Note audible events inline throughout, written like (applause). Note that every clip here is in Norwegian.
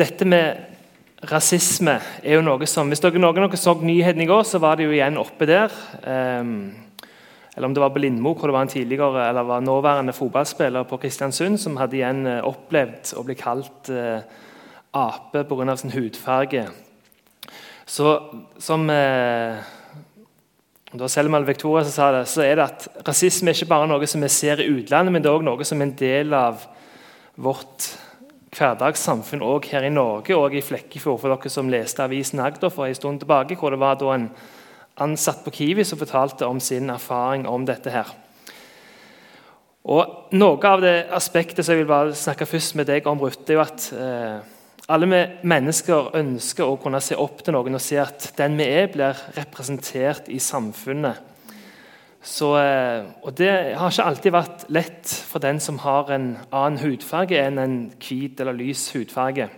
dette med rasisme er jo noe som Hvis dere, noen av dere så nyheten i går, så var det jo igjen oppe der. Um, eller om det var på Lindmo, hvor det var en tidligere eller var nåværende fotballspiller på Kristiansund som hadde igjen uh, opplevd å bli kalt uh, ape pga. sin hudfarge. Så som det var Selma Victoria sa det, så er det at rasisme er ikke bare noe som vi ser i utlandet, men det er også noe som er en del av vårt hverdagssamfunn òg her i Norge og i Flekkefjord. For dere som leste avisen Agder for en stund tilbake, hvor det var en ansatt på Kiwi som fortalte om sin erfaring om dette. her. Og Noe av det aspektet som jeg vil bare snakke først med deg om, Ruth, er jo at eh, alle vi mennesker ønsker å kunne se opp til noen og se at den vi er, blir representert i samfunnet. Så, eh, og Det har ikke alltid vært lett for den som har en annen hudfarge enn en hvit eller lys hudfarge.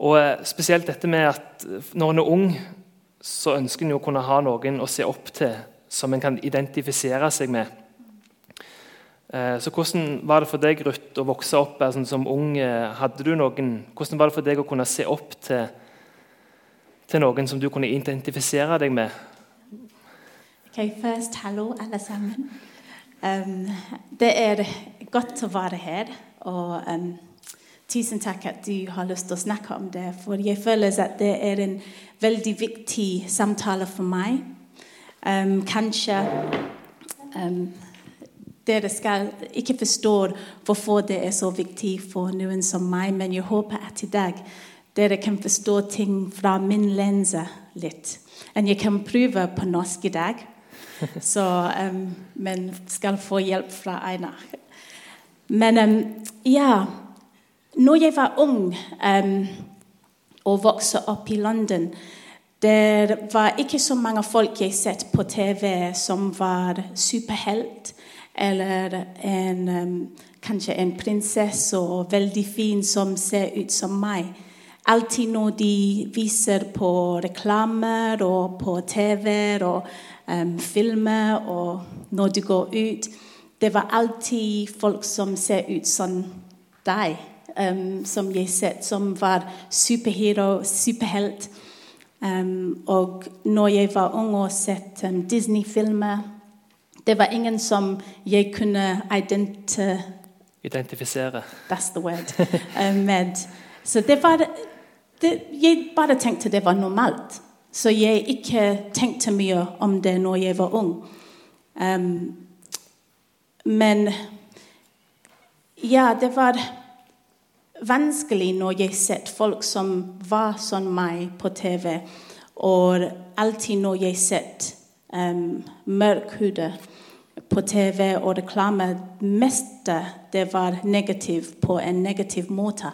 Og eh, Spesielt dette med at når en er ung, så ønsker en å kunne ha noen å se opp til som en kan identifisere seg med. Eh, så Hvordan var det for deg Ruth, å vokse opp sånn, som ung? Hadde du noen, hvordan var det for deg å kunne se opp til, til noen som du kunne identifisere deg med? Okay, først hallo, alle sammen. Um, det er godt å være her. Og um, tusen takk at du har lyst til å snakke om det. For jeg føler at det er en veldig viktig samtale for meg. Um, kanskje dere skal ikke forstå hvorfor det er så viktig for noen som meg, men jeg håper at i dag dere kan forstå ting fra min lense litt. Og jeg kan prøve på norsk i dag. Så, um, men skal få hjelp fra Einar. Men um, ja Når jeg var ung um, og vokste opp i London det var ikke så mange folk jeg sett på TV som var superhelt. Eller en, kanskje en prinsesse og veldig fin som ser ut som meg. Alltid når de viser på reklamer og på TV-er og um, filmer og når du går ut. Det var alltid folk som ser ut som deg, um, som jeg sett, som var superhero, superhelt. Um, og når jeg var ung og sett um, Disney-filmer Det var ingen som jeg kunne identi identifisere. That's the word. (laughs) um, med. Så det var det, Jeg bare tenkte det var normalt. Så jeg ikke tenkte mye om det når jeg var ung. Um, men ja, det var vanskelig når jeg sett folk som var som meg på TV. Og alltid når jeg sett um, mørkhudet på TV og reklame, mest det var negativt på en negativ måte.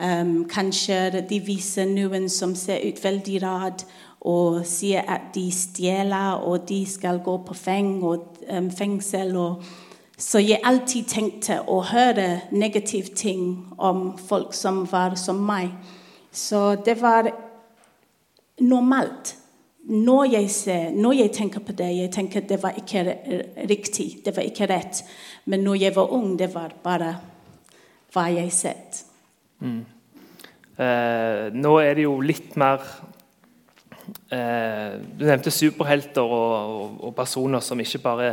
Um, kanskje de viser noen som ser ut veldig rart og sier at de stjeler og de skal gå på feng og, um, fengsel. Og, så jeg alltid tenkte å høre negative ting om folk som var som meg. Så det var normalt. Når jeg, ser, når jeg tenker på det, jeg tenker det var ikke riktig, det var ikke rett. Men når jeg var ung, det var bare hva jeg sett. Mm. Eh, nå er det jo litt mer eh, Du nevnte superhelter og, og, og, personer som ikke bare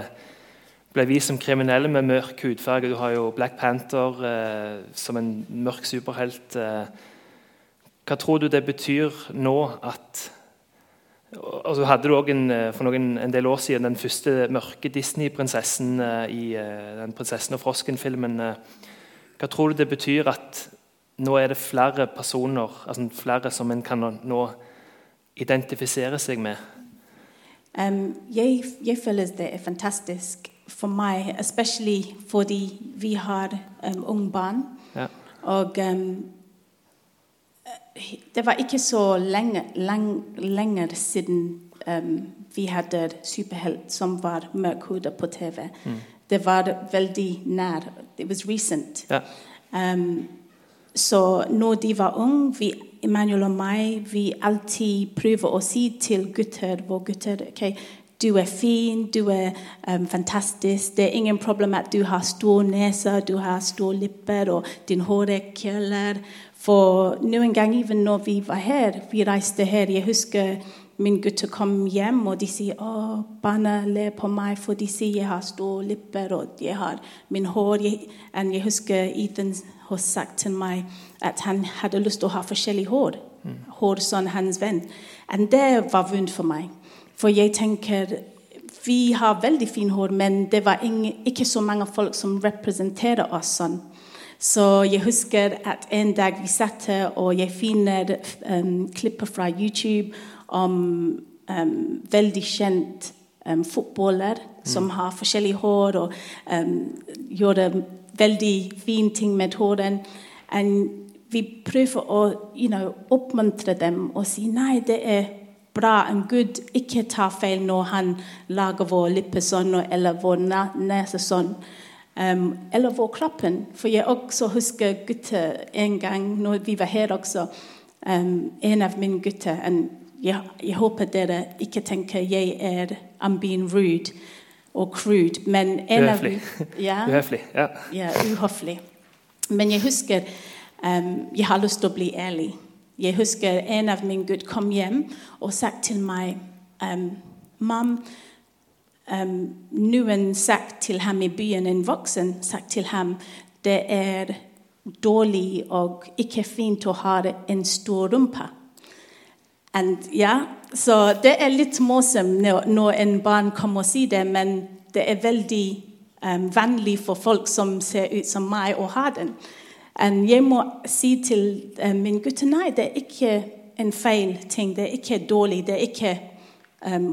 ble vist som kriminelle med mørk hudfarge. Du har jo Black Panther eh, som en mørk superhelt. Eh. hva tror du det betyr nå at Altså hadde du også eh, for noen, en del år siden den første mørke Disney-prinsessen eh, i den 'Prinsessen og frosken'-filmen. Hva tror du det betyr at nå er det flere personer, altså flere som en kan nå identifisere seg med? Um, jeg, jeg, føler det er fantastisk for meg, especially fordi vi har um, unge barn. Ja. Og um, det var ikke så lenge, lenge, lenger siden um, vi hadde superhelt som var mørkhudet på TV. Mm. Det var veldig nær. It was recent. Ja. Um, så når de var unge, vi, Emanuel og meg, vi alltid prøver å si til gutter våre gutter ok, du er fin, du er um, fantastisk. Det er ingen problem at du har stor nese, du har store lepper og din hår er krøller. For noen ganger even når vi var her, vi reiste her Jeg husker min gutter kom hjem, og de sier å, barna ler på meg, for de sier jeg har store lepper og jeg har min hår. Jeg, jeg husker Ethan har sagt til meg at han hadde lyst til å ha forskjellig hår. Hår som hans venn. Og det var vondt for meg. For jeg tenker vi har veldig fint hår, men det var ingen, ikke så mange folk som representerer oss sånn. Så jeg husker at en dag vi satt her, og jeg finner um, klipper fra YouTube om um, veldig kjent um, fotballer som har forskjellig hår og um, gjør veldig fin ting med tåren. Vi prøver å you know, oppmuntre dem og si nei, det er bra. En Gud ikke tar feil når han lager vår lippe sånn eller vår nese sånn. Um, eller vår kroppen. For jeg også husker gutter en gang når vi var her også. Um, en av mine gutter jeg, jeg, håper dere ikke tenker jeg er I'm being rude og crude. Men en uhøflig. Av, ja, uhøflig. Ja. ja, uhøflig. Men jeg husker um, jeg har lyst til å bli ærlig. Jeg husker en av mine gutter kom hjem og sa til meg um, Mam, um, noen sa til ham i byen, en voksen sa til ham det er dårlig og ikke fint å ha en stor rumpe. And, yeah. så det er litt morsomt når, en barn kommer og sier det, men det er veldig um, vanlig for folk som ser ut som meg, å ha den. And jeg må si til um, min gutt nei, det er ikke en feil ting. Det er ikke dårlig. Det er ikke, um,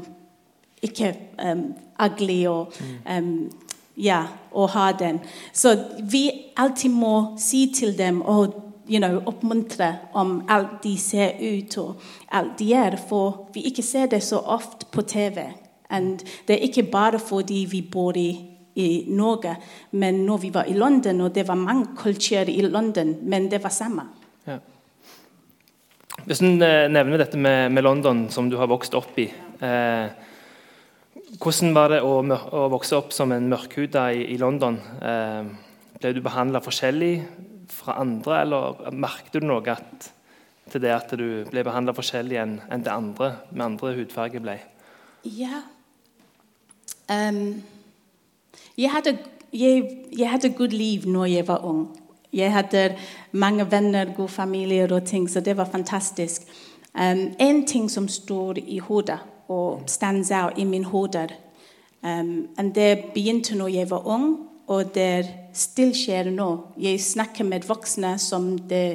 ikke um, ugly og um, ja, å ha den. Så vi alltid må si til dem og you know, oppmuntre om alt de ser ut og alt de er. For vi ikke ser det så ofte på TV. And det er ikke bare fordi vi bor i i Norge. Men når vi var i London, og det var mange kulturer i London, men det var samme. Ja. Hvis du eh, nevner dette med, med, London, som du har vokst opp i eh, Hvordan var det å, å, vokse opp som en mørkhuda i, i London? Eh, ble du behandla forskjellig fra andre, eller merket du noe at, til det at du ble behandla forskjellig enn en det andre med andre hudfarge ble? Ja. Um, jeg hadde, jeg, jeg hadde godt liv når jeg var ung. Jeg hadde mange venner, god familie og ting, så det var fantastisk. Um, en ting som står i hodet og stands out i min hode um, Det begynte når jeg var ung, og det still skjer nå. Jeg snakker med voksne som det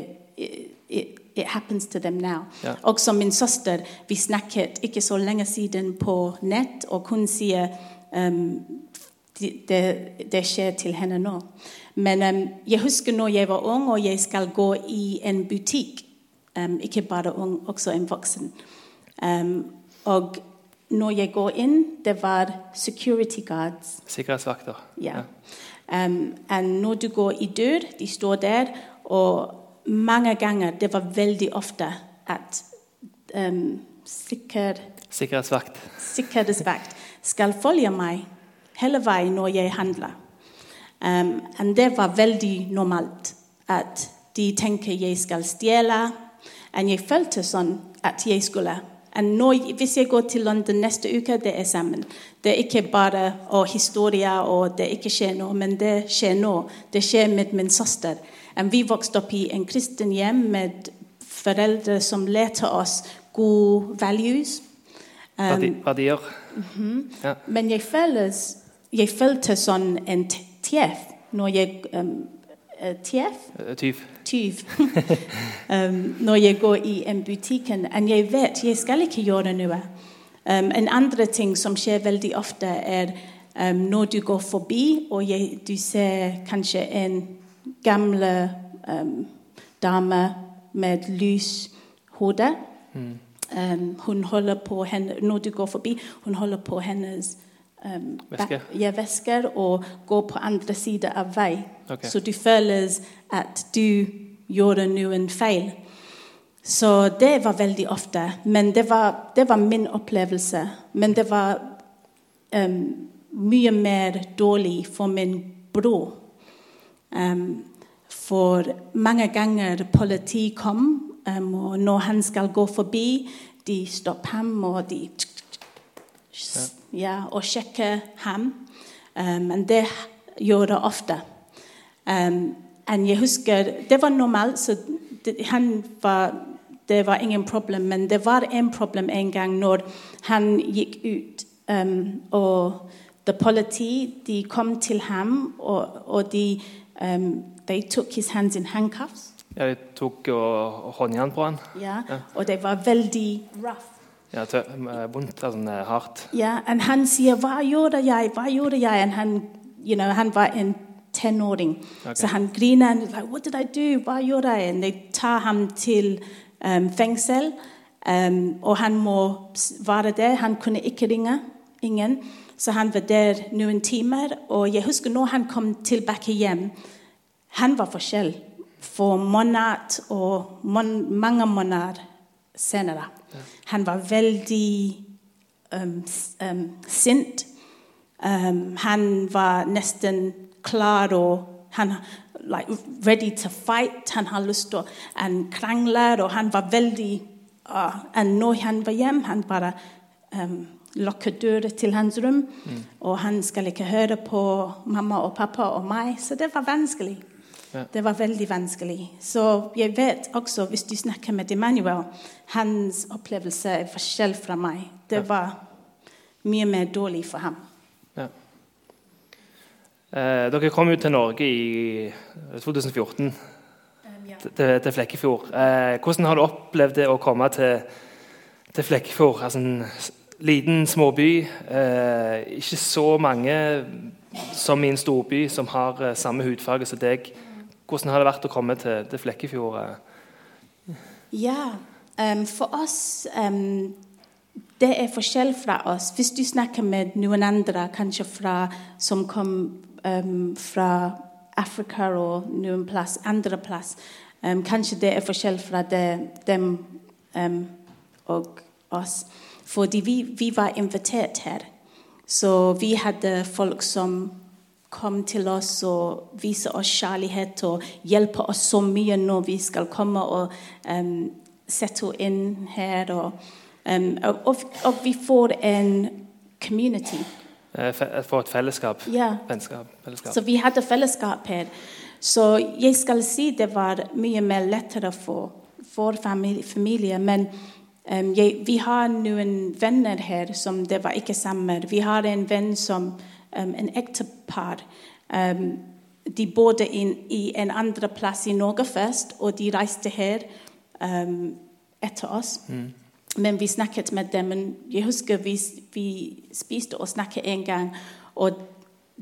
it, it happens to them now. Ja. som min søster. Vi snakket ikke så lenge siden på nett, og hun sier um, det, det, skjer til henne nå. Men um, jeg husker når jeg var ung og jeg skal gå i en butikk. Um, ikke bare ung, også en voksen. Um, og når jeg går inn, det var security guards. Sikkerhetsvakter. Ja. Um, når du går i dør, de står der, og mange ganger Det var veldig ofte at um, sikker, Sikkerhetsvakt. Sikkerhetsvakt skal følge meg hele veien når jeg handler. Um, det var veldig normalt at de tenker jeg skal stjele. Og jeg følte sånn at jeg skulle. Når, hvis jeg går til London neste uke, det er sammen. Det er ikke bare å, historie og det ikke skjer noe, men det skjer nå. Det skjer med min søster. Vi vokste opp i en kristen hjem med foreldre som lærte oss gode values. Um, Verdier. Mm -hmm. ja. Men jeg føles jeg følte sånn en tjef når jeg um, Tjef? Tyv. Tyv. (laughs) um, når jeg går i en butikken. Og jeg vet jeg skal ikke gjøre noe. Um, en andre ting som skjer veldig ofte, er um, når du går forbi og jeg, du ser kanskje en gamle um, dame med lys hode. Mm. hun holder på henne, Når du går forbi, hun holder på hennes um, væsker. Ja, væsker og går på andre siden av vei. Okay. Så du føler at du gjorde noen feil. Så det var veldig ofte. Men det var, det var min opplevelse. Men det var um, mye mer dårlig for min bror. Um, For mange ganger politi kom, um, og når han skal gå forbi, de stopper ham og de ja, og sjekker ham. Um, men det gjør det ofte. Um, jeg husker Det var normalt, så det, han var, det var ingen problem. Men det var en problem en gang når han gikk ut. Um, og the politi de kom til ham, og, og de um, they took his hands in handcuffs. Ja, de tok og, håndjern på han. Ja, og det var veldig rough. Ja, eh, vondt, altså hardt. Ja, og han sier 'Hva gjorde jeg?' Hva gjorde jeg? Og han, you know, han var en tenåring. Så han griner. Like, 'What did I do? Hva gjorde jeg?' Og de tar ham til fengsel, og han må være der. Han kunne ikke ringe. Ingen. Så han var der noen timer. Og jeg husker når han kom tilbake hjem, han var forskjell for måned og mange måneder senere. Han var veldig um, um, sint. Um, han var nesten klar og han like, ready to fight. Han har lyst til å krangle, og han var veldig uh, Når han var hjemme, han bare um, lukket døra til hans rom. Mm. Og han skal ikke høre på mamma og pappa og meg. Så det var vanskelig. Ja. Det var veldig vanskelig. Så jeg vet også, hvis du snakker med Emmanuel, hans opplevelse er forskjell fra meg. Det var mye mer dårlig for ham. Eh, dere kom jo til Norge i 2014, um, ja. til, til, Flekkefjord. Eh, hvordan har du opplevd det å komme til, til Flekkefjord? Altså en liten småby. Eh, ikke så mange som i en storby som har eh, samme hudfarge som deg. Hvordan har det vært å komme til, til Flekkefjord? Ja, um, for oss um, Det er forskjell fra oss. Hvis du snakker med noen andre, kanskje fra, som kom um, fra Afrika og noen plass, andre plass, kanskje det er forskjell fra det, dem og oss. Fordi vi, vi var invitert her. Så vi hadde folk som kom til oss og vise oss kjærlighet og hjelpe oss så mye når vi skal komme og um, sette inn her. Og, um, og, og, vi får en community. Eh, for et fellesskap. Ja. Vennskap, fellesskap. Så vi hadde fellesskap her. Så jeg skal si det var mye mer lettere for vår familie, familie men um, jeg, vi har noen venner her som det var ikke sammen. Vi har en venn som um, en ektepar. Um, de bodde in, i en andre plass i Norge først, og de reiste her um, etter oss. Mm. Men vi snakket med dem. Men jeg husker vi, vi spiste og snakket en gang, og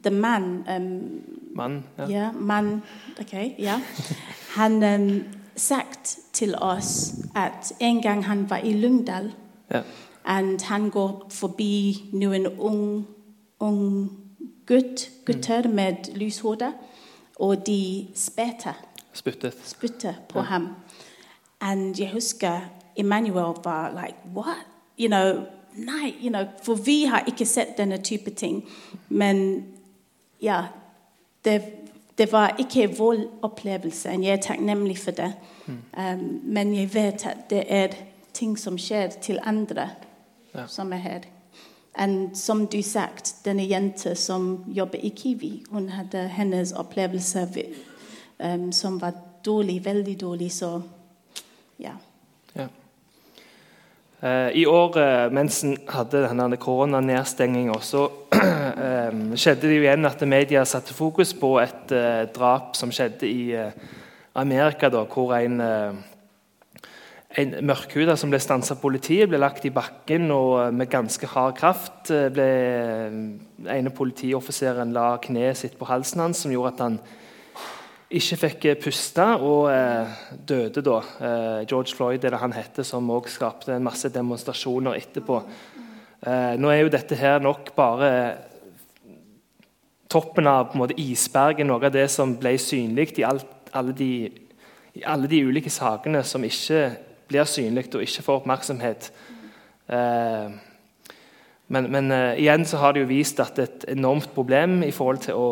the man um, Mann, ja. ja. Man, ok, ja. Han um, sagt til oss at en gang han var i Lyngdal, ja. han går forbi noen ung, ung gutt, gutter med lyshode, og de spytter. Spyttet. Spyttet på ja. ham. Og jeg husker Emmanuel var like What? You know, nei, you know, for vi har ikke sett denne type ting. Men ja, det, det var ikke vår opplevelse, jeg er takknemlig for det. Mm. Um, men jeg vet at det er ting som skjer til andre ja. som er her. Og som du sagt, denne jenta som jobber i Kiwi, hun hadde hennes opplevelse um, som var dårlig, veldig dårlig. Så ja. ja. Uh, I år, uh, mens en hadde denne koronanedstenginga, så um, (clears throat) skjedde det jo igjen at media satte fokus på et drap som skjedde i Amerika, da, hvor en en mørkhuda som ble stansa av politiet, ble lagt i bakken og med ganske hard kraft. Eh, ble, eh, ene politioffiseren la kneet sitt på halsen hans, som gjorde at han ikke fikk eh, puste og eh, døde da. Eh, George Floyd er det han heter, som også skapte en masse demonstrasjoner etterpå. Nå er jo dette her nok bare toppen av på en måte, isberget, noe av det som ble synlig i, i alle de ulike sakene som ikke blir synlig og ikke får oppmerksomhet. Men, men igjen så har det jo vist at det er et enormt problem i forhold til å,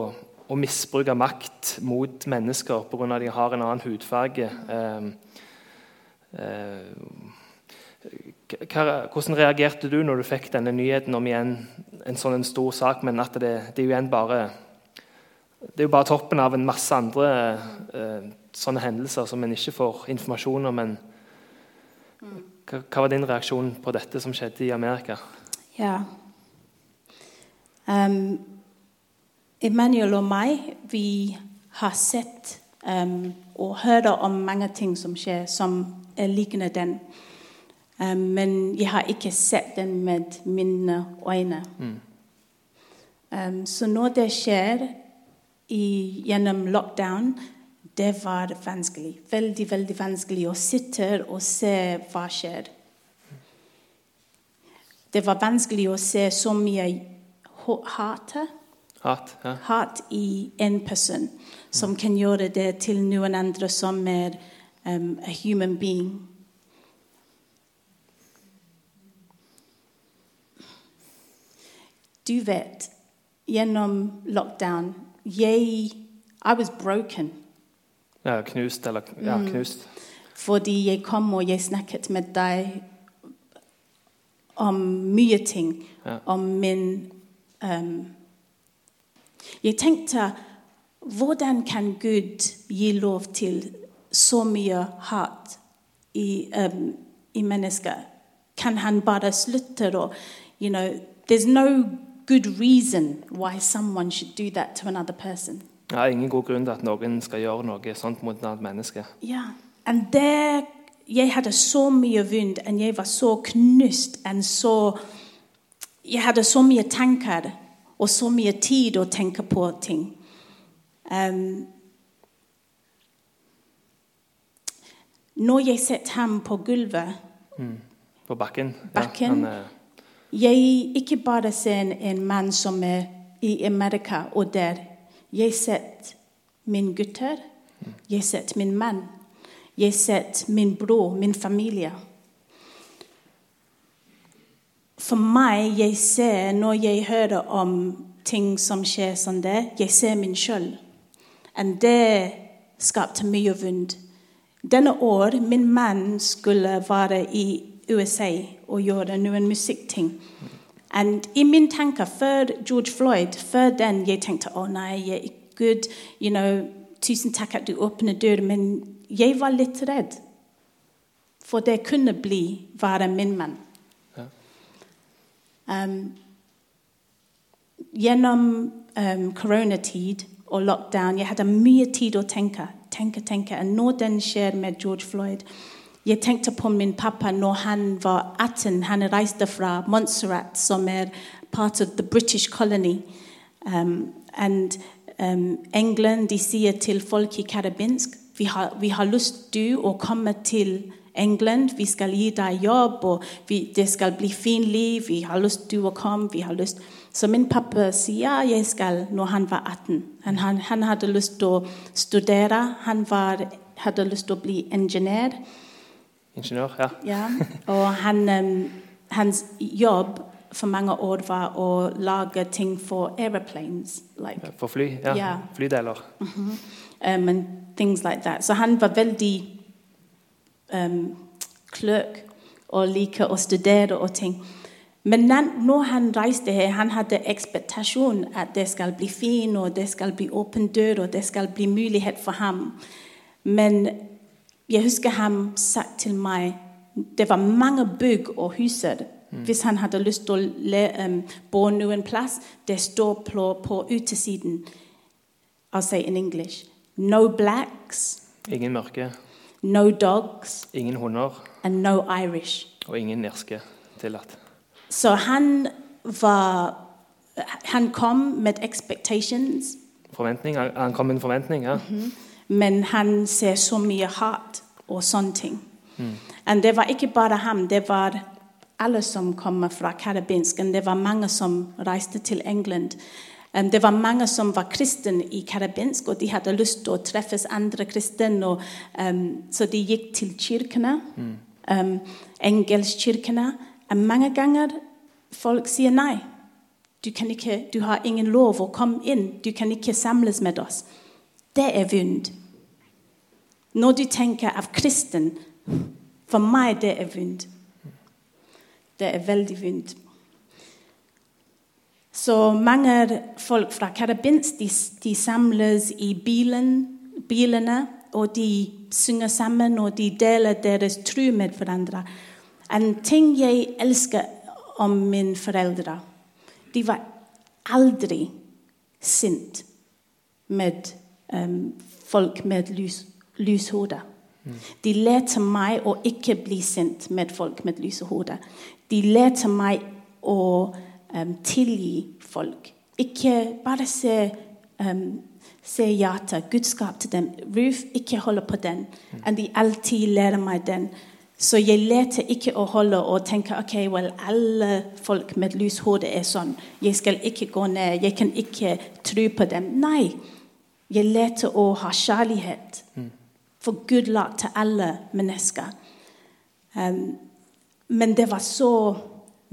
å misbruke makt mot mennesker pga. at de har en annen hudfarge. Eh, eh, hva, hvordan reagerte du når du fikk denne nyheten om igjen en sånn en stor sak, men at det, det er bare det er jo bare toppen av en masse andre eh, sånne hendelser som en ikke får informasjon om. Men hva, var din reaksjon på dette som skjedde i Amerika? Ja. Um, Emanuel og meg, vi har sett um, og hørt om mange ting som skjer, som er lignende den. Um, men jeg har ikke sett den med mine øyne. Mm. Um, så når det skjer i, gjennom lockdown, det var vanskelig. Veldig, veldig vanskelig å sitte og se hva skjer. Det var vanskelig å se så mye hat, hat, ja. hat i en person som kan gjøre det til noen andre som er um, a human being. Du vet, gjennom lockdown jeg I was broken. Ja, knust eller ja, mm. knust. Mm. Fordi jeg kom og jeg snakket med deg om mye ting. Ja. Om min um, Jeg tenkte Hvordan kan Gud gi lov til så mye hat i, um, i mennesker? Kan han bare slutte å you know, There's no good reason why someone should do that to another person. Ja, ingen god grunn til at noen skal gjøre noe sånt mot et annet menneske. Ja, and there, Jeg hadde så mye vondt, og jeg var så knust. så, jeg hadde så mye tanker og så mye tid å tenke på ting. Um, når jeg setter ham på gulvet mm. På bakken? bakken ja, han, jeg ikke bare ser en mann som er i Amerika og der. Jeg ser min gutter, jeg ser min mann, jeg ser min bror, min familie. For meg, jeg ser når jeg hører om ting som skjer sånn det, jeg ser min sjøl. Og det skapte mye vondt. Denne år min mann skulle være i USA og gjøre noen musikkting. Og i min tanke før George Floyd, før den, jeg tenkte å oh, nei, Gud, you know, tusen takk at du åpner døren, Men jeg var litt redd. For det kunne bli være min mann. Um, gjennom um, koronatid og lockdown jeg hadde mye tid å tenke. tenke, tenke. Og når den skjer med George Floyd jeg tenkte på min pappa når han var 18. Han reiste fra Montserrat, som er part of the British colony. Um, and um, England de sier til folk i karabinsk vi har, vi har lyst du å komme til England. Vi skal gi deg jobb, og vi, det skal bli fint liv. Vi har lyst til å komme. vi har lyst. Så min pappa sier jeg skal når han var 18. Han, han, han hadde lyst til å studere. Han var, hadde lyst til å bli ingeniør. Ingeniør, ja. ja. Og han, hans jobb for mange år var å lage ting for aeroplanes. Like, for fly? Ja. Yeah. Flydeler. Mm -hmm. um, and things like that. Så han var veldig um, kløk og liker å studere og ting. Men når han reiste her, han hadde ekspektasjon at det skal bli fin, og det skal bli åpen dør, og det skal bli mulighet for ham. Men jeg husker han sa til meg det var mange bygg og huser. Mm. Hvis han hadde lyst til å bo noen plass, det står på, på utesiden. I'll say in English. No blacks. Ingen mørke. No dogs. Ingen hunder. And no Irish. Og ingen irske tillatt. Så han var Han kom med expectations. Forventning. Han kom med en forventning, ja. Mm -hmm. Men han ser så mye hat og sånne ting. Mm. Det var ikke bare ham. Det var alle som kommer fra karibinsk. Det var mange som reiste til England. Det var mange som var kristne i karabinsk, og de hadde lyst til å treffes andre kristne. Um, så de gikk til kirkene, mm. engelskirkene. Mange ganger folk sier nei. Du, ikke, du har ingen lov å komme inn. Du kan ikke samles med oss. Det er vondt. Når du tenker av kristen, for meg det er vondt. Det er veldig vondt. Så mange folk fra Karabins de, de samles i bilen, bilene, og de synger sammen, og de deler deres tro med hverandre. En ting jeg elsker om mine foreldre De var aldri sint med um, folk med lys, lyshode. De lærte meg å ikke bli sint med folk med lyse hoder. De lærte meg å um, tilgi folk. Ikke bare se, um, se ja til Guds til dem. Ruth, ikke holde på den. Og de alltid lærer meg den. Så jeg leter ikke å holde og tenke ok, well, alle folk med lys hode er sånn. Jeg skal ikke gå ned. Jeg kan ikke tro på dem. Nei. Jeg leter å ha kjærlighet. For Gud la til alle mennesker. Um, men det var så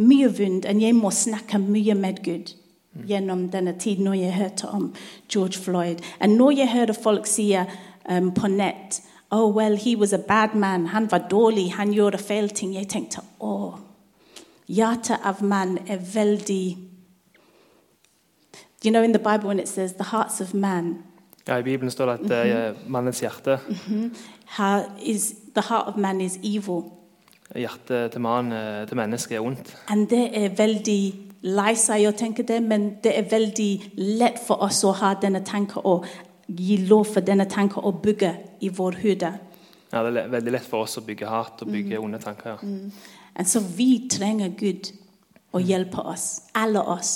mye vondt, og jeg må snakke mye med Gud gjennom denne tiden når jeg hørte om George Floyd. Og når jeg hørte folk si um, på nett Oh, well, he was a bad man. Han var dårlig. Han gjorde feil ting. Jeg tenkte å, oh, hjertet av mann er veldig You know, in the Bible, when it says the hearts of man Ja, I Bibelen står det at det er mannens hjerte. how is the heart of man is evil. Hjertet til mann, eh, til mennesket, er ondt. Og det er veldig lei seg å tenke det, men det er veldig lett for oss å ha denne tanken og gi lov for denne tanken å bygge i vår hode. Ja, det er veldig lett for oss å bygge hat og bygge onde tanker. ja. Og så vi trenger Gud å hjelpe oss, alle oss.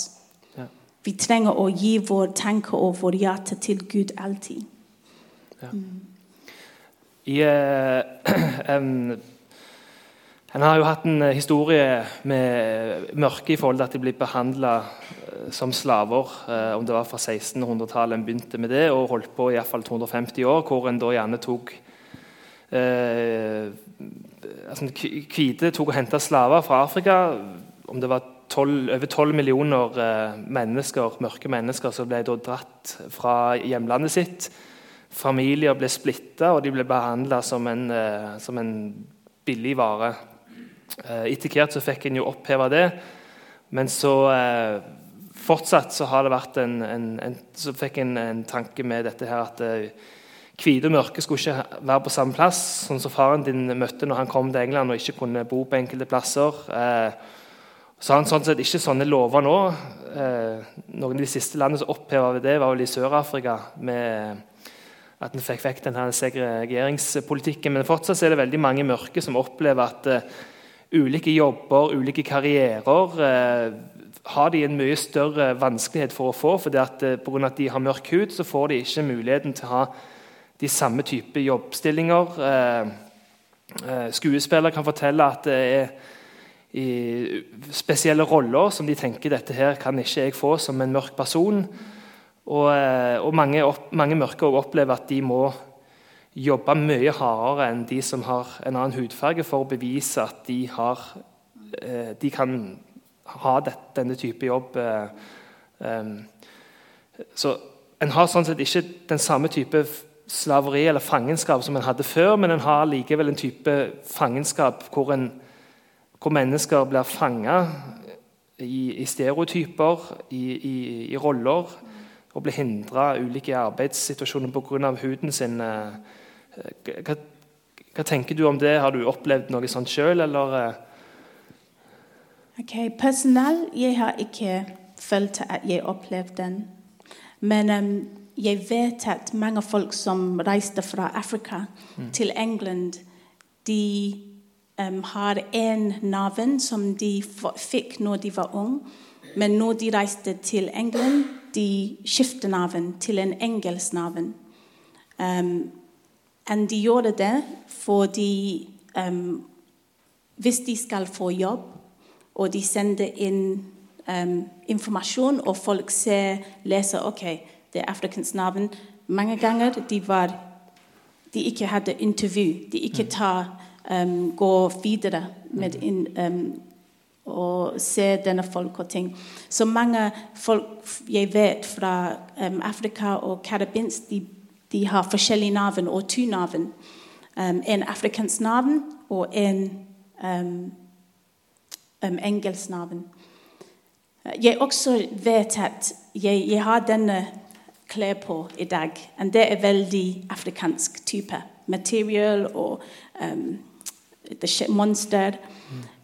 Ja. Vi trenger å gi vår tanke og vår hjerte til Gud alltid. I, (clears throat) uh, em, en har jo hatt en eh, historie med mørke i forhold til at de ble behandla som slaver. eh, om det var fra 1600-tallet en begynte med det, og holdt på i hvert fall 250 år, hvor en da gjerne tok eh, altså, Hvite tok og henta slaver fra Afrika. Om det var 12, over 12 millioner eh, mennesker, mørke mennesker som ble da dratt fra hjemlandet sitt. Familier ble splitta, og de ble behandla som, en, eh, som en billig vare. Eh, etter hvert så fikk en jo oppheva det, men så eh, fortsatt så har det vært en, en, en Så fikk en en tanke med dette her at eh, hvite og mørke skulle ikke være på samme plass, sånn som faren din møtte når han kom til England og ikke kunne bo på enkelte plasser. Så har han sånn sett ikke sånne lover nå. Noen av de siste landene som oppheva det, var vel i Sør-Afrika. med at en fikk vekk denne segregeringspolitikken. Men fortsatt er det veldig mange mørke som opplever at ulike jobber, ulike karrierer eh, har de en mye større vanskelighet for å få. For eh, Pga. at de har mørk hud, så får de ikke muligheten til å ha de samme type jobbstillinger. Eh, eh, skuespillere kan fortelle at det er i spesielle roller som de tenker dette her kan ikke jeg få som en mørk person. Og, eh, og mange, opp, mange mørke opplever at de må jobbe mye hardere enn de som har en annen hudfarge, for å bevise at de, har, eh, de kan ha det, denne type jobb. eh, em. så en har sånn sett ikke den samme type slaveri eller fangenskap som en hadde før, men en har likevel en type fangenskap hvor, en, hvor mennesker blir fanga i, i stereotyper, i, i, i roller, og blir hindra ulike arbeidssituasjoner pga. huden sin. eh, Hva, hva tenker du om det? Har du opplevd noe sånt sjøl, eller? eh? Ok, Personell, jeg har ikke følt at jeg opplevde den. Men um, jeg vet at mange folk som reiste fra Afrika til England, de um, har en navn som de fikk når de var unge. Men når de reiste til England, de skiftet navn til en engelsk navn. Um, og de gjorde det fordi um, hvis de skal få jobb, og de sender inn um, informasjon, og folk ser, leser ok, det er afrikansk navn Mange ganger de var de ikke hadde intervju. De ikke tar, um, går videre med in, um, og se denne folk og ting. Så mange folk jeg vet fra um, Afrika og Karabinsk, de, de har forskjellige navn og to navn. Um, en afrikansk navn og en um, um, engelsk navn. Jeg også vet at jeg, jeg har denne klær på i dag. Og det er veldig afrikansk type. Material og um, monster.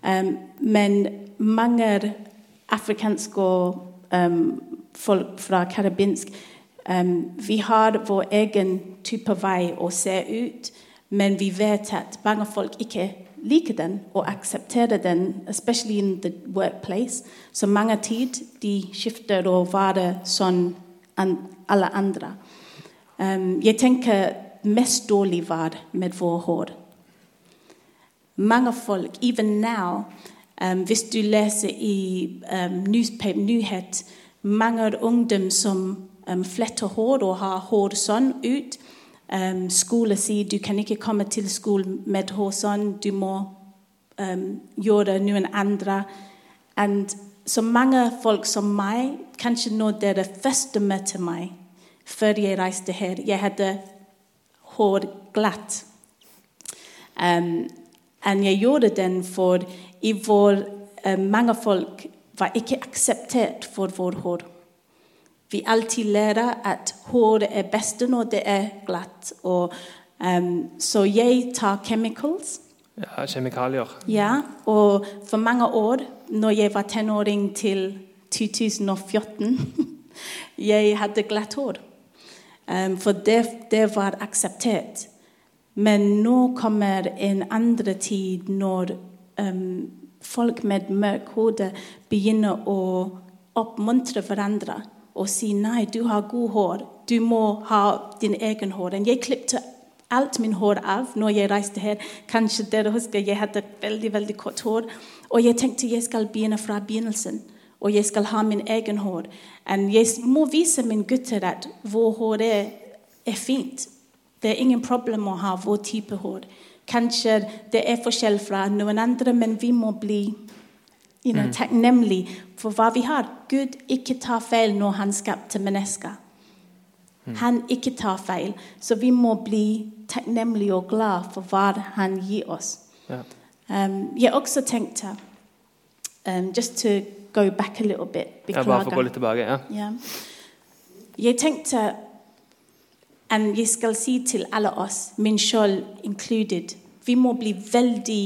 Um, men mange afrikanske um, folk fra karibinsk um, Vi har vår egen type vei å se ut, men vi vet at mange folk ikke liker den og aksepterer den, especially in the workplace. Så mange tid de skifter å være sånn alle andre. Um, jeg tenker mest dårlig var med vår hår. Mange folk, even now, um, hvis du leser i um, nyhet, mange ungdom som um, fletter hår og har hår sånn ut. Um, skole sier du kan ikke komme til skolen med hår sånn, du må um, gjøre noen andre. And så mange folk som meg, kanskje når dere først møtte meg før jeg reiste her Jeg hadde hår glatt. Um, jeg gjorde den for i vår, uh, mange folk var ikke akseptert for vår hår. Vi alltid lærer at håret er best når det er glatt. Og, um, så jeg tar chemicals. Ja, Kjemikalier. Ja, og for mange år, når jeg var tenåring til 2014 (laughs) Jeg hadde glatt hår. Um, for det, det var akseptert. Men nå kommer en andre tid når um, folk med mørk hode begynner å oppmuntre hverandre og si nei, du har god hår, du må ha din egen hår. Jeg klippet alt min hår av når jeg reiste her. Kanskje dere husker jeg hadde veldig veldig kort hår. Og jeg tenkte jeg skal begynne fra begynnelsen. Og jeg skal ha min egen hår. Og jeg må vise mine gutter at vår hår er, er fint. Det er ingen problem å ha vår type hår. Kanskje det er forskjell fra noen andre, men vi må bli you know, mm. takknemlige for hva vi har. Gud ikke tar feil når han skapte mennesker. Mm. Han ikke tar feil. Så vi må bli takknemlige og glad for hva han gir oss. Ja. Um, jeg også tenkte um, Just to go back a little bit. Beklager. Ja, bare for å gå litt tilbake, ja. ja. Jeg tenkte og jeg skal si til alle oss, min selv included, vi må bli veldig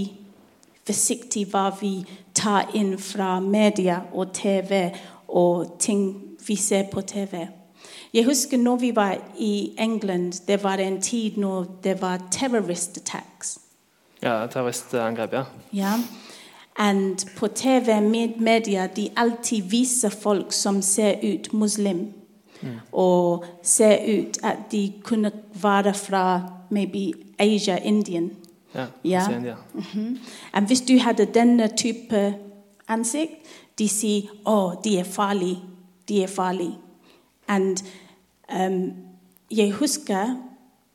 forsiktige hva vi tar inn fra media og TV og ting vi ser på TV. Jeg husker når vi var i England, det var en tid når det var terrorist attacks. Ja, terroristangrep, ja. ja. Og på TV media de alltid viser folk som ser ut muslim. Mm. Og ser ut at de kunne være fra maybe Asia, Indian. Ja, ja. India. Mm -hmm. Og hvis du hadde denne type ansikt, de sier å, oh, de er farlige. De er farlige. Og um, jeg husker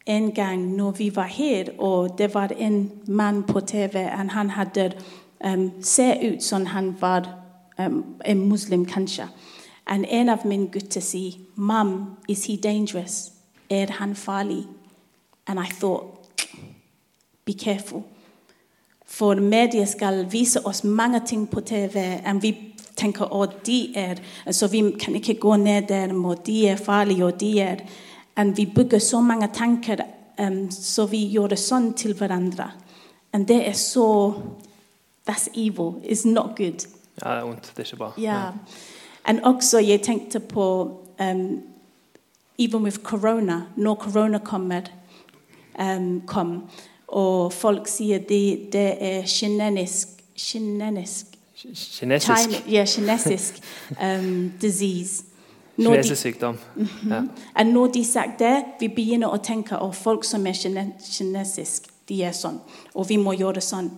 en gang når vi var her, og det var en mann på TV, og han hadde um, ser ut som han var um, en muslim, kanskje. Og en av mine gutter sier, 'Mom, is he dangerous? Er han farlig?' And I thought, be careful. For media skal vise oss mange ting på TV, og vi tenker at de er Så vi kan ikke gå ned der, og de er farlige, og de er Og vi bygger så mange tanker, um, så vi gjør det sånn til hverandre. Og det er så That's evil. It's not good. Ja, det er vondt. Det er ikke bra. Ja. Og også, jeg tenkte på um, Even with corona, når corona kommer, um, kom, og folk sier de, det er kinesisk Kinesisk Kinesisk. Yeah, kinesisk (laughs) um, disease. Kinesisk sykdom. Mm -hmm. ja. Når de sagt det, vi begynner å tenke at folk som er kinesisk, de er sånn. Og vi må gjøre det sånn.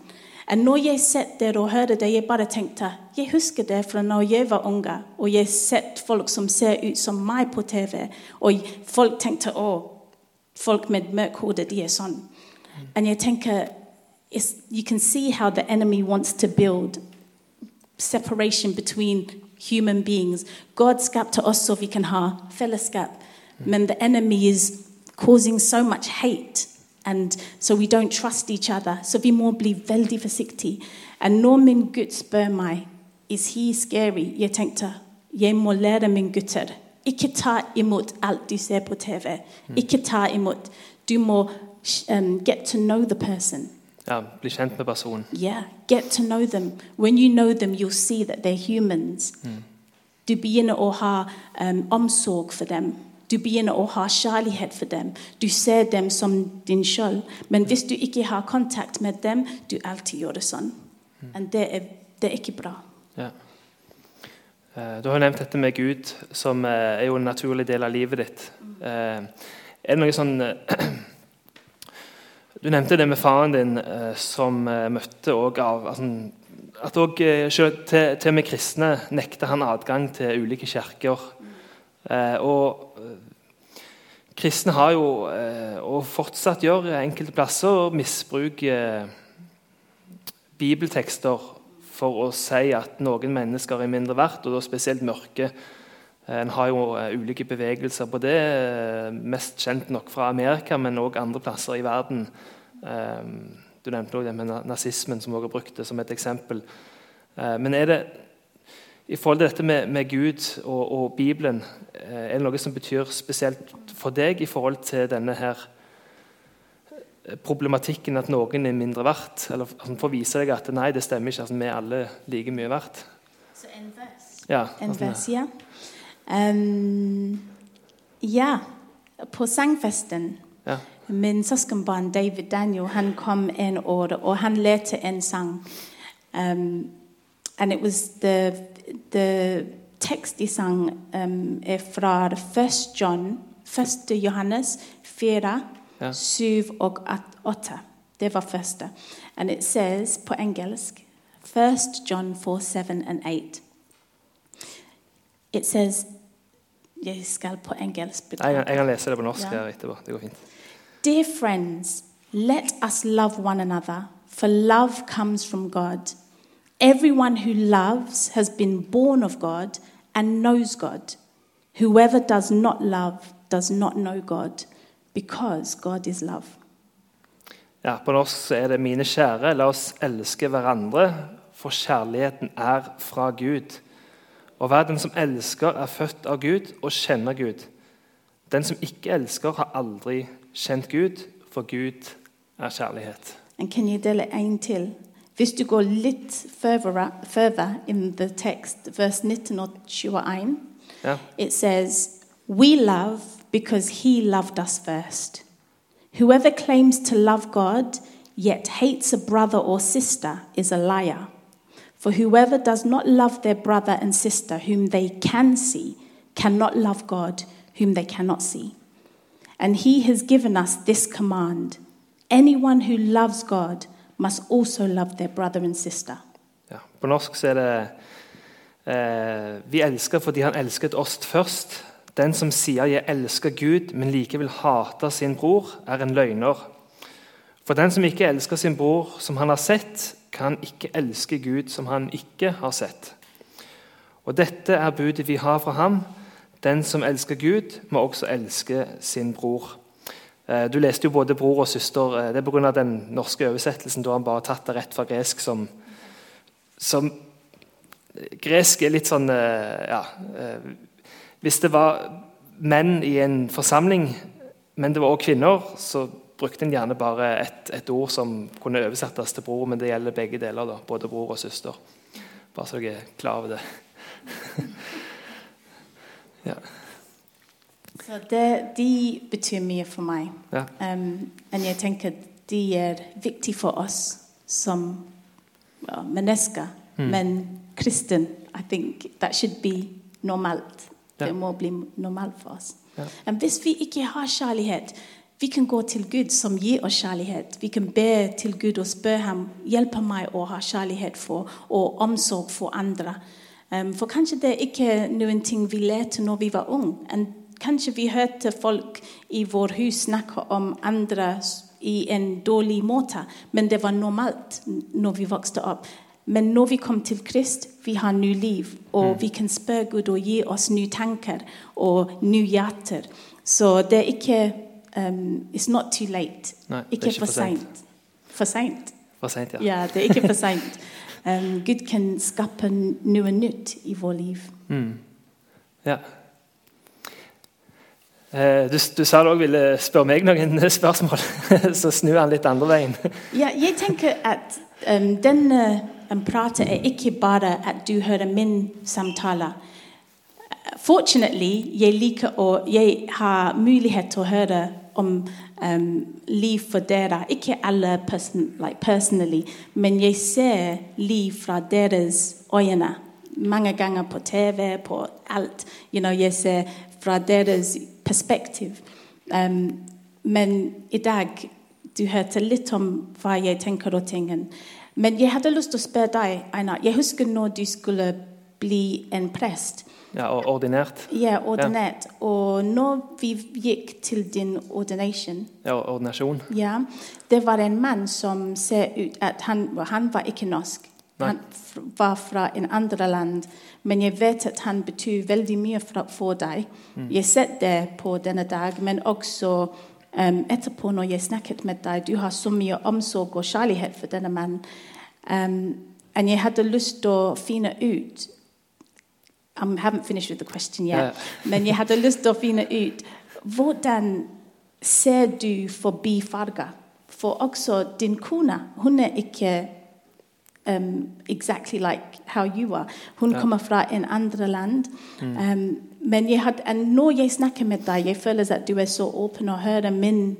Og når jeg sitter og hører det, jeg bare tenkte Jeg husker det fra når jeg var unge, og jeg sett folk som ser ut som meg på TV, og folk tenkte å, folk med mørk hode, de er sånn. Og jeg tenker You can see how the enemy wants to build separation between human beings. God skapte oss så vi kan ha fellesskap. Hmm. Men the enemy is causing so much hate, and so we don't trust each other. Så vi må bli veldig forsiktige. Og når min gutt spør meg Is he scary? Jeg tenkte jeg må lære min gutter. Ikke ta imot alt du ser på TV. Hmm. Ikke ta imot. Du må um, get to know the person. Ja, Bli kjent med personen. Yeah, get to know them. When you know them, you'll see that they're humans. Du begynner å ha um, omsorg for dem. Du begynner å ha kjærlighet for dem. Du ser dem som din sjøl. Men hvis du ikke har kontakt med dem, du alltid gjør det sånn. Og det er, det er ikke bra. Ja. Eh, Du har jo nevnt dette med Gud, som eh, er jo en naturlig del av livet ditt. Mm. Er det noe sånn eh, Du nevnte det med faren din, eh, som eh, møtte òg av altså, At òg til, til og med kristne nekter han adgang til ulike kirker. Eh, Og eh, kristne har jo, eh, og fortsatt gjør enkelte plasser, misbruk eh, bibeltekster for å si at noen mennesker er mindre verdt, og da spesielt mørke. Eh, En har jo eh, ulike bevegelser på det, eh, mest kjent nok fra Amerika, men òg andre plasser i verden. Du nevnte også det med nazismen, som også er brukt det som et eksempel. Eh, Men er det i forhold til dette med, med Gud og, og Bibelen, er det noe som betyr spesielt for deg i forhold til denne her problematikken at noen er mindre verdt? Eller for å vise deg at nei, det stemmer ikke, altså, vi er alle like mye verdt. Så en vers. Ja, En vers, ja. Um, ja, på sangfesten ja. Min søskenbarn David Daniel han kom en år, og han lærte en sang. Um, and it was the, the text de sang um, er fra 1. John, 1. Johannes 4, Ja. 7 og 8. Det var første. And it says på engelsk 1 John 4, 7 and 8. It says Jeg skal på engelsk. Jeg, jeg kan lese det på norsk Ja. etterpå. Det går fint. Dear friends, let us love one another, for love comes from God. Everyone who loves has been born of God and knows God. Whoever does not love does not know God, because God is love. Ja, På norsk er det 'Mine kjære, la oss elske hverandre, for kjærligheten er fra Gud'. Og hver den som elsker, er født av Gud og kjenner Gud. Den som ikke elsker, har aldri kjent Gud, for Gud er kjærlighet. And can you dele en til? Hvis du går litt further, further in the text, vers 19 og 21, yeah. it says, We love because he loved us first. Whoever claims to love God yet hates a brother or sister is a liar. For whoever does not love their brother and sister whom they can see cannot love God whom they cannot see. And he has given us this command anyone who loves God must also love their brother and sister. Ja. På norsk så er det eh, Vi elsker fordi han elsket oss først. Den som sier 'jeg elsker Gud', men likevel hater sin bror, er en løgner. For den som ikke elsker sin bror som han har sett, kan ikke elske Gud som han ikke har sett. Og dette er budet vi har fra ham. Den som elsker Gud, må også elske sin bror. Eh, Du leste jo både bror og søster. eh, Det er pga. den norske oversettelsen. Da har han bare tatt det rett fra gresk som, som Gresk er litt sånn eh, ja, eh, Hvis det var menn i en forsamling, men det var også kvinner, så brukte en gjerne bare et, et ord som kunne oversettes til bror, men det gjelder begge deler. da, Både bror og søster. Bare så dere er klar over det. (laughs) ja. Så det, de betyr mye for meg. Ja. Um, og jeg tenker de er viktige for oss som ja, mennesker. Men kristen, I think that should be normalt. Ja. Det må bli normalt for oss. Ja. Um, hvis vi ikke har kjærlighet, vi kan gå til Gud som gir oss kjærlighet. Vi kan be til Gud og spørre ham hjelpe meg å ha kjærlighet for og omsorg for andre. Um, for kanskje det er ikke noen ting vi lærte når vi var unge. Kanskje vi hørte folk i vår hus snakke om andre i en dårlig måte, men det var normalt når vi vokste opp. Men når vi kom til Krist, vi har ny liv, og vi kan spørre Gud og gi oss nye tanker og nye hjerter. Så det er ikke um, It's not too late. Nei, ikke ikke for seint. For seint. Ja. Ja, det er ikke for (laughs) seint. Um, Gud kan skape noe nytt i vårt liv. Mm. ja. Eh, Du, du sa du òg ville spørre meg noen (laughs) spørsmål, (laughs) så snu han litt andre veien. Ja, jeg tenker at um, denne um, praten er ikke bare at du hører min samtale. Fortunately, jeg liker å Jeg har mulighet til å høre om um, liv for dere. Ikke alle person, like personally, men jeg ser liv fra deres øyne. Mange ganger på TV, på alt. You know, jeg ser fra deres perspektiv. Um, men i dag du hørte litt om hva jeg tenker og ting. Men jeg hadde lyst til å spørre deg, Einar. Jeg husker når du skulle bli en prest. Ja, og ordinert. Ja, ordinert. Og når vi gikk til din ordination, Ja, ordinasjon. ja, det var en mann som ser ut at han, han var ikke norsk. Nei. Han var fra en andre land. Men jeg vet at han betyr veldig mye for deg. Jeg har sett det på denne dag, men også um, etterpå når jeg snakket med deg. Du har så mye omsorg og kjærlighet for denne mannen. Um, og jeg hadde lyst til å finne ut I haven't finished with the question yet. Ja. Men jeg hadde lyst til å finne ut hvordan ser du forbi farger? For også din kone, hun er ikke um, exactly like how you are. Hun Ja. kommer fra en andre land. Um, men jeg had, når jeg snakker med deg, jeg føler at du er så åpen og hører min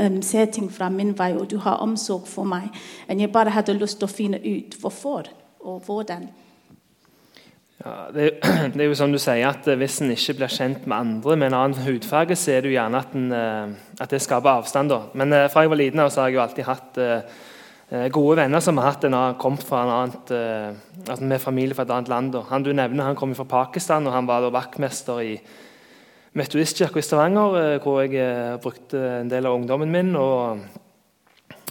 um, ser ting fra min vei, og du har omsorg for meg. Og jeg bare hadde lyst til å finne ut hvorfor og hvordan. Ja, det, (clears throat) det er jo som du sier at eh, Hvis en ikke blir kjent med andre med en annen hudfarge, så er det jo gjerne at, en, eh, at det skaper avstand. da. Men eh, fra jeg var liten så har jeg jo alltid hatt gode venner som har hatt en kommet fra en annen, altså med familie fra et annet land. da. Han du nevner, han kom fra Pakistan, og han var da vaktmester i Metodistkirka i Stavanger, hvor jeg brukte en del av ungdommen min. og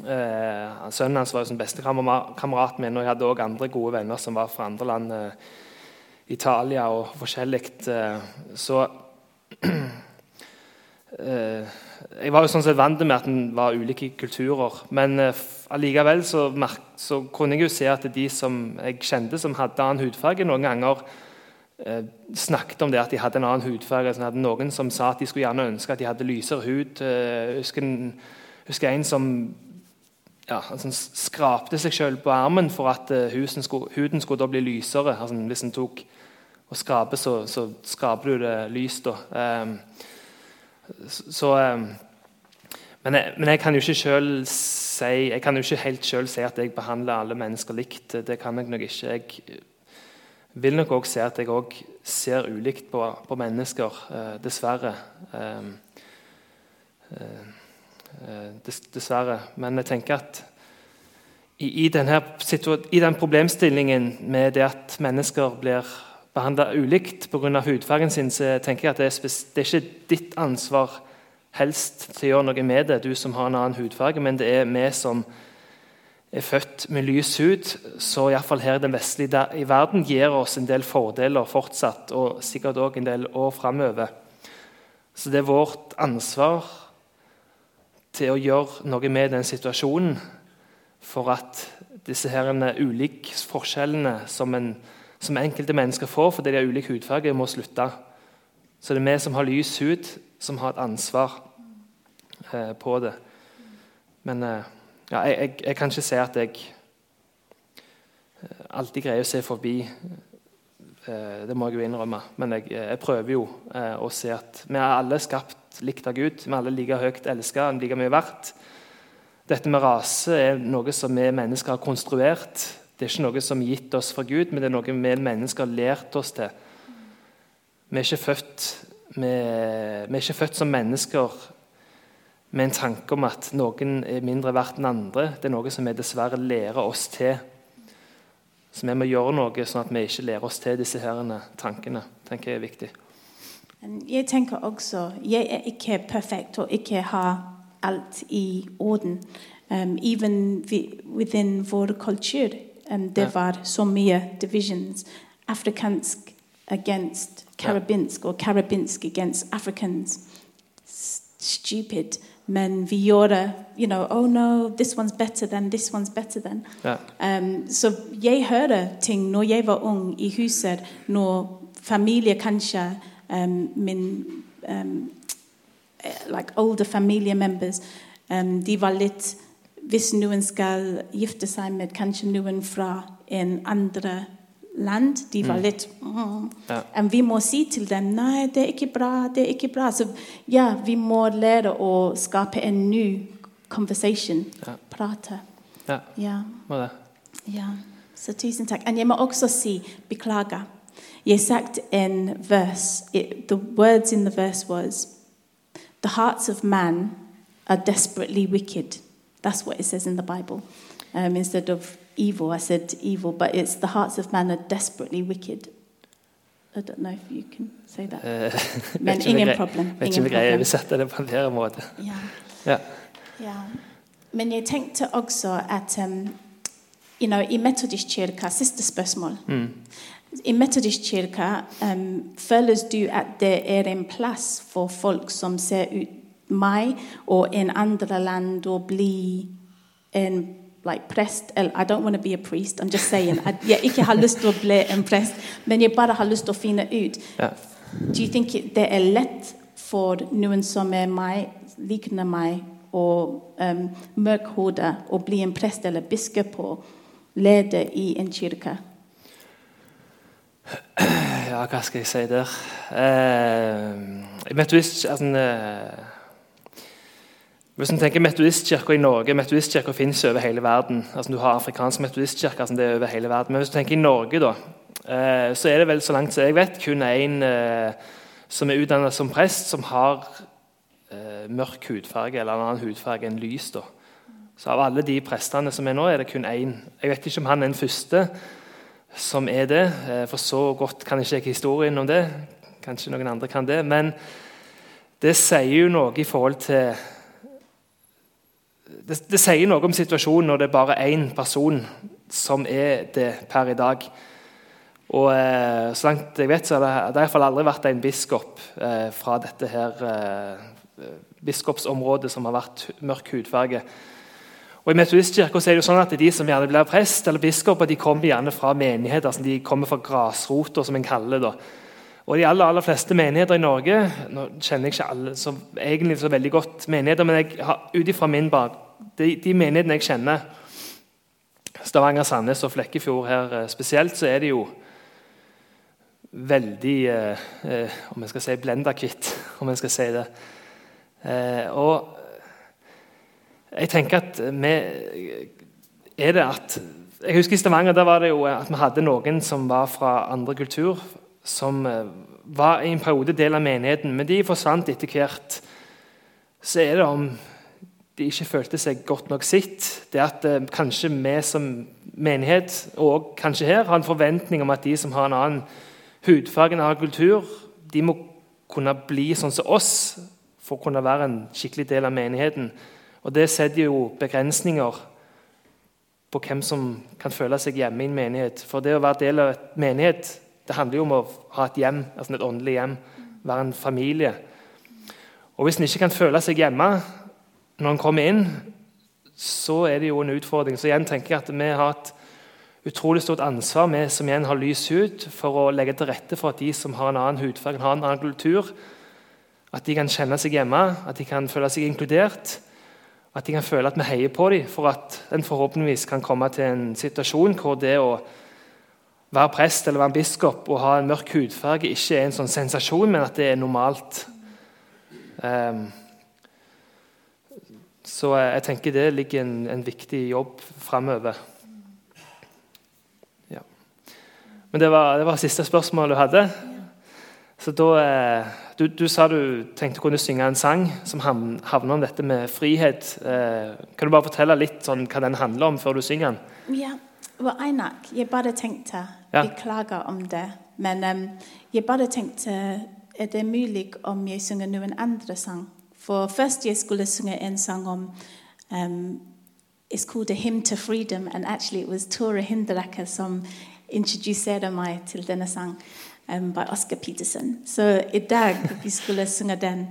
eh, Sønnen hans var jo som beste kamera- min, og jeg hadde òg andre gode venner som var fra andre land. Eh, Italia og forskjellig. eh, Så (clears throat) eh, Jeg var jo sånn sett vant med at en var ulike kulturer. Men eh, allikevel så, så kunne jeg jo se at de som jeg kjente som hadde annen hudfarge, noen ganger snakket om det at de hadde en annen hudfarge. Sånn at noen som sa at de skulle gjerne ønske at de hadde lysere hud. Jeg husker, en, husker en som ja, altså skrapte seg selv på armen for at husen skulle, huden skulle da bli lysere. Altså, hvis en tok og skape, så, så skraper du det lys. da. Ehm, så, ehm, men, jeg, men jeg kan jo ikke selv si jeg kan jo ikke helt selv si at jeg behandler alle mennesker likt. Det kan jeg nok ikke. Jeg vil nok også si at jeg òg ser ulikt på, på mennesker, eh, dessverre. Ehm, eh, eh, dessverre. Men jeg tenker at i, i, denne, i den problemstillingen med det at mennesker blir behandla ulikt pga. hudfargen sin, så tenker jeg at det er, det er ikke ditt ansvar helst til å gjøre noe med det, du som har en annen hudfarge, men det er vi som er født med lys hud, så iallfall her i den vestlige i verden gir oss en del fordeler fortsatt, og sikkert òg en del år framover. Så det er vårt ansvar til å gjøre noe med den situasjonen for at disse herene, ulike forskjellene som, en, som enkelte mennesker får fordi de har ulik hudfarge, må slutte. Så det er vi som har lys hud, som har et ansvar eh, på det. Men eh, ja, jeg, jeg, jeg kan ikke si at jeg eh, alltid greier å se forbi. Eh, det må jeg jo innrømme. Men jeg, jeg prøver jo eh, å se at vi er alle skapt likt av Gud. Vi er alle like høyt elsket, like mye verdt. Dette med rase er noe som vi mennesker har konstruert. Det er ikke noe som er gitt oss fra Gud, men det er noe vi mennesker har lært oss til. Vi er ikke født, vi, vi er ikke født som mennesker med en tanke om at noen er mindre verdt enn andre. Det er noe som vi dessverre lærer oss til. Så vi må gjøre noe sånn at vi ikke lærer oss til disse herene, tankene. tenker jeg er viktig. Jeg tenker også Jeg er ikke perfekt og ikke har alt i orden. Um, even within vår kultur. Um, det Ja. var så mye divisions. Afrikansk against karabinsk, or karabinsk against Africans. Stupid. Men vi gjorde, you know, oh no, this one's better than, this one's better than. Ja. Um, så jeg ting når jeg var ung i huset, når familie kanskje um, min um, eh, like older family members, um, de var litt Hvis noen skal gifte seg med kanskje noen fra en andre land, de var litt mm. Ja. Vi må si til dem nei, det er ikke bra, det er ikke bra. Så ja, vi må lære å skape en ny conversation. Ja. Prate. ja. Ja. Må det. Ja, så tusen takk. Og jeg må også si beklager. Jeg sagt en vers. It, the words in the verse was, the hearts of man are desperately wicked. That's what it says in the Bible. Um, instead of evil, I said evil, but it's the hearts of man are desperately wicked. I don't know if you can say that. Eh, (laughs) Men vet ikke om ingen problem, Vet ikke ingen om jeg greier å problem. oversette det på en bedre måte. Ja. Ja. Ja. Men jeg tenkte også at um, you know, i Metodistkirka Siste spørsmål. Mm. I Metodistkirka um, føles du at det er en plass for folk som ser ut meg og en andre land å bli en like, prest eller, I don't want to be a priest, I'm just saying. Jeg ikke har lyst til å bli en prest, men jeg bare har lyst til å finne ut. Ja. Do you think det er lett for noen som er meg, likner meg, og um, mørkhode, å bli en prest eller biskop og lede i en kirke? Ja, hva skal jeg si der? Eh, metodist, altså, eh, hvis en tenker metodistkirka i Norge Metodistkirka finnes over hele verden. Altså, du har afrikansk metodistkirke, altså, det er over hele verden. Men hvis du tenker i Norge, da, eh, så er det vel så langt som jeg vet kun én eh, som er utdannet som prest, som har eh, mørk hudfarge eller en annen hudfarge enn lys. da. Så av alle de prestene som er nå, er det kun én. Jeg vet ikke om han er den første som er det. For så godt kan ikke jeg historien om det. Kanskje noen andre kan det. Men det sier jo noe i forhold til det, det sier noe om situasjonen når det er bare én person som er det per i dag. Og eh, Så langt jeg vet, så har det, det fall aldri vært en biskop eh, fra dette her eh, biskopsområdet som har vært mørk hudfarge. Og I Metodistkirka er det jo sånn at de som gjerne blir prest eller biskoper, de kommer gjerne fra menigheter. Altså de kommer fra grasrota, som en kaller det. Og de aller, aller fleste menigheter i Norge Nå kjenner jeg ikke alle så, egentlig så veldig godt menigheter, men ut ifra min bak de, de menighetene jeg kjenner, Stavanger, Sandnes og Flekkefjord her eh, spesielt, så er det jo veldig eh, eh, Om jeg skal si blenda kvitt, (laughs) om jeg skal si det. Eh, og jeg tenker at vi er det at Jeg husker I Stavanger der var det jo at vi hadde noen som var fra andre kultur, som eh, var i en periode del av menigheten, men de forsvant etter hvert. Så er det om de ikke følte seg godt nok sitt. Det at eh, kanskje vi som menighet, og kanskje her, har en forventning om at de som har en annen hudfarge, en annen kultur, de må kunne bli sånn som oss for å kunne være en skikkelig del av menigheten. Og Det setter jo begrensninger på hvem som kan føle seg hjemme i en menighet. For det å være del av et menighet det handler jo om å ha et hjem, altså et åndelig hjem. Være en familie. Og Hvis en ikke kan føle seg hjemme når en kommer inn, så er det jo en utfordring. Så igjen tenker jeg at vi har et utrolig stort ansvar, vi som igjen har lys hud, for å legge til rette for at de som har en annen hudfarge, har en annen kultur, at de kan kjenne seg hjemme, at de kan føle seg inkludert. At de kan føle at vi heier på dem, for at en forhåpentligvis kan komme til en situasjon hvor det å være prest eller være en biskop og ha en mørk hudfarge ikke er en sånn sensasjon, men at det er normalt. Ehm, så jeg tenker det ligger en, en viktig jobb framover. Ja. Men det var, det var siste spørsmål du hadde. Så da, eh, du, du sa du tenkte å kunne synge en sang som havner om dette med frihet. Eh, kan du bare fortelle litt sånn, hva den handler om, før du synger den? Ja, well, Einak, jeg bare tenkte Ja. Beklager om det. Men um, jeg bare tenkte Er det mulig om jeg synger noen andre sang? For først jeg skulle synge en sang om em, it's called A Hymn to Freedom, and actually it was Tora Hinderaka som introduserte meg til denne sang um, by Oscar Peterson. Så i dag vi skulle synge den.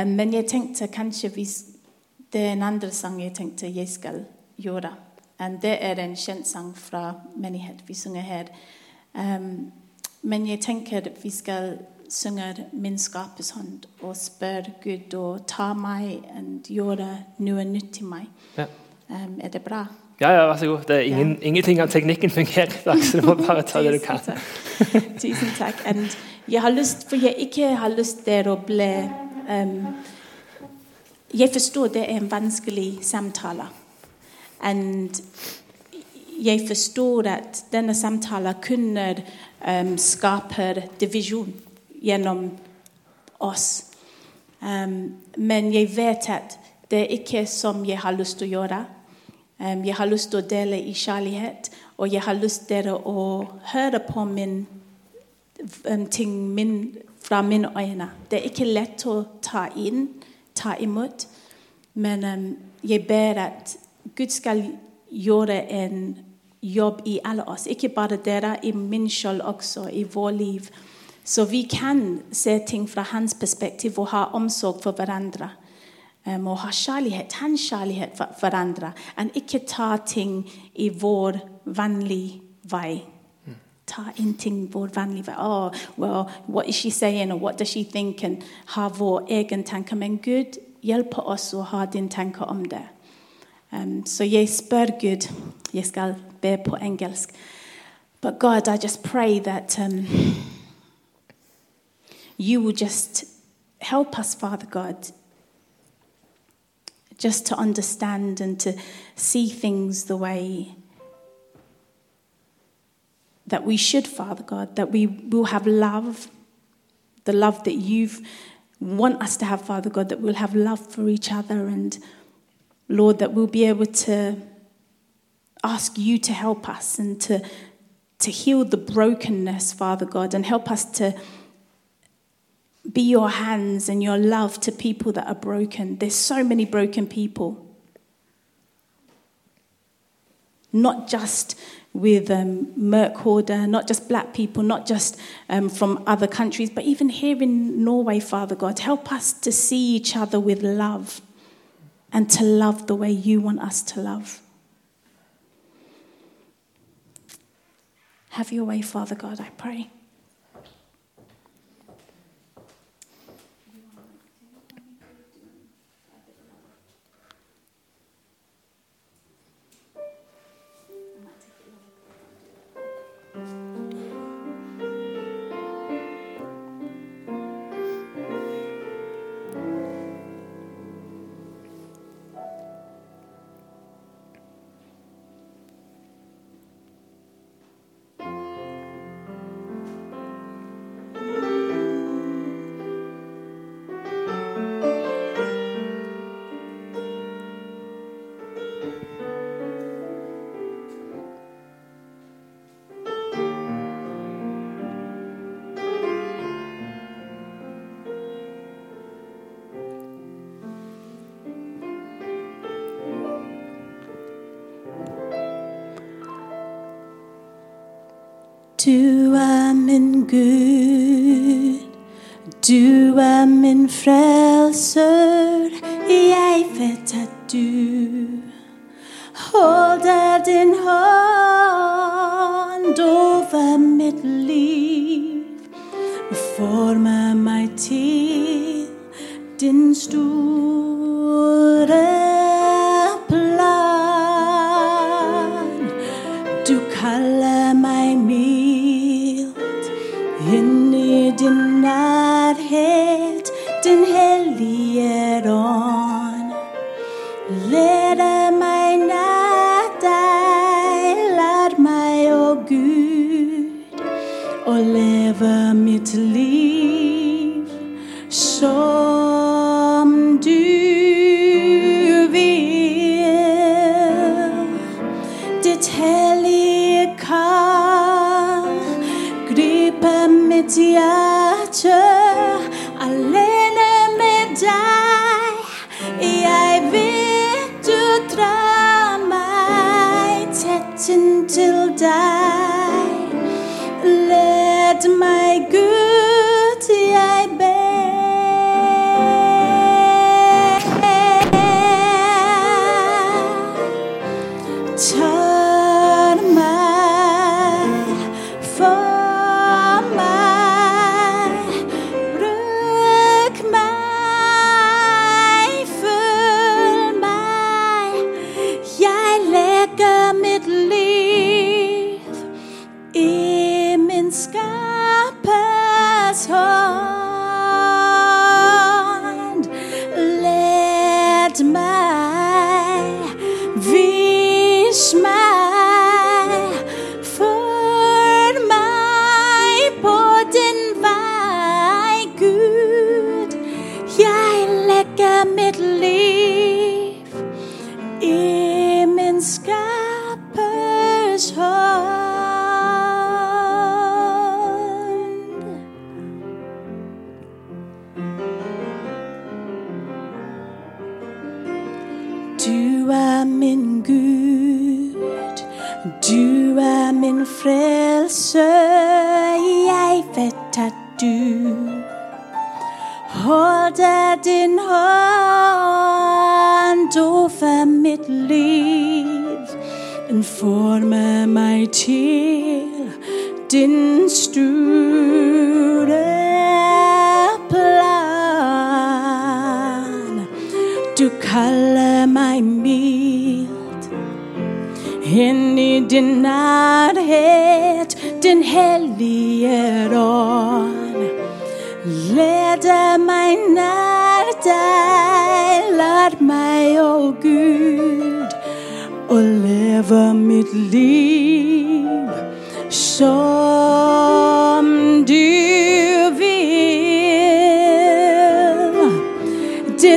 Um, men jeg tenkte kanskje hvis det er en andre sang jeg tenkte jeg skal gjøre. And det er en kjent sang fra menighet vi synger her. Um, men jeg tenker at vi skal synge min skapes hånd og spør Gud å ta meg og gjøre noe nytt til meg. Ja. Um, er det bra? Ja, ja, vær så god. Det er ingen, Ingenting av teknikken fungerer i dag, så du må bare ta det du kan. Tusen takk. Tusen takk. And jeg har lyst, for jeg ikke har lyst til å bli um, Jeg forstår det er en vanskelig samtale. And jeg forstår at denne samtalen kunne um, skape divisjon gjennom oss. Um, men jeg vet at det er ikke som jeg har lyst til å gjøre. Um, jeg har lyst til å dele i kjærlighet, og jeg har lyst til å høre på min, um, ting min, fra mine øyne. Det er ikke lett å ta inn, ta imot, men jeg ber at Gud skal gjøre en jobb i alle oss. Ikke bare dere, i min selv også, i vår liv. Så vi kan se ting fra hans perspektiv og ha omsorg for hverandre. Um, og ha kjærlighet, hans kjærlighet for hverandre. Og ikke ta ting i vår vanlige vei. Ta inn ting vår vanlige vei. Oh, well, what is she saying, or what does she think? And ha vår egen tanke. Men Gud hjelper oss å ha din tanke om det. Um, så jeg spør Gud Jeg skal be på engelsk. But God, I just pray that um, you will just help us, Father God, just to understand and to see things the way that we should, Father God, that we will have love, the love that you've want us to have, Father God, that we'll have love for each other. And Lord, that we'll be able to ask you to help us and to, to heal the brokenness, Father God, and help us to be your hands and your love to people that are broken. There's so many broken people. Not just with um, Merck Horder, not just black people, not just um, from other countries, but even here in Norway, Father God. Help us to see each other with love and to love the way you want us to love. Have your way, Father God, I pray. Gud, du er min frelser.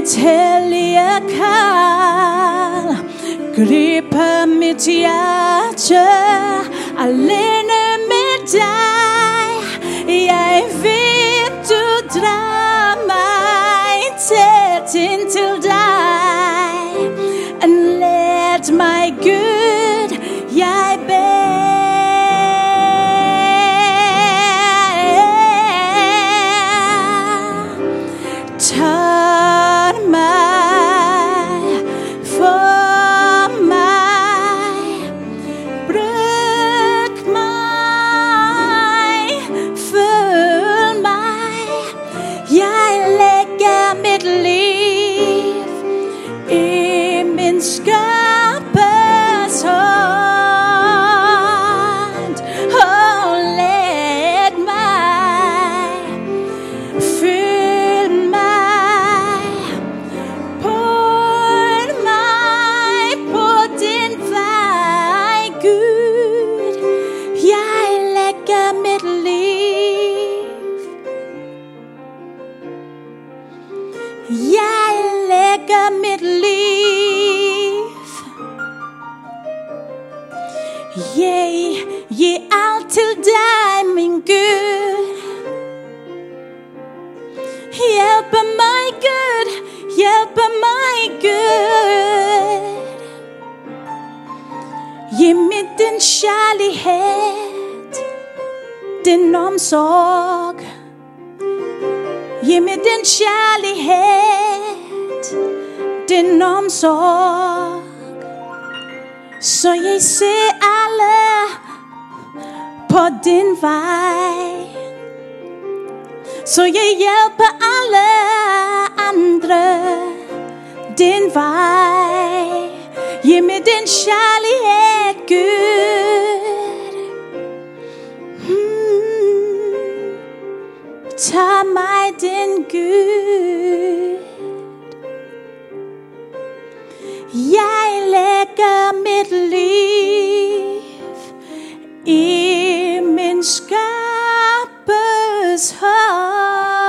telliacal gripa mitiace all'enemi dai jeg vet du to mig tæt indtil kjærlighet, din omsorg. Gi meg din kjærlighet, din omsorg. Så jeg ser alle på din vei. Så jeg hjelper alle andre din vei. Gi meg din kjærlighet, Gud. Mm. Ta meg, din Gud. Jeg legger mitt liv i min skapers hånd.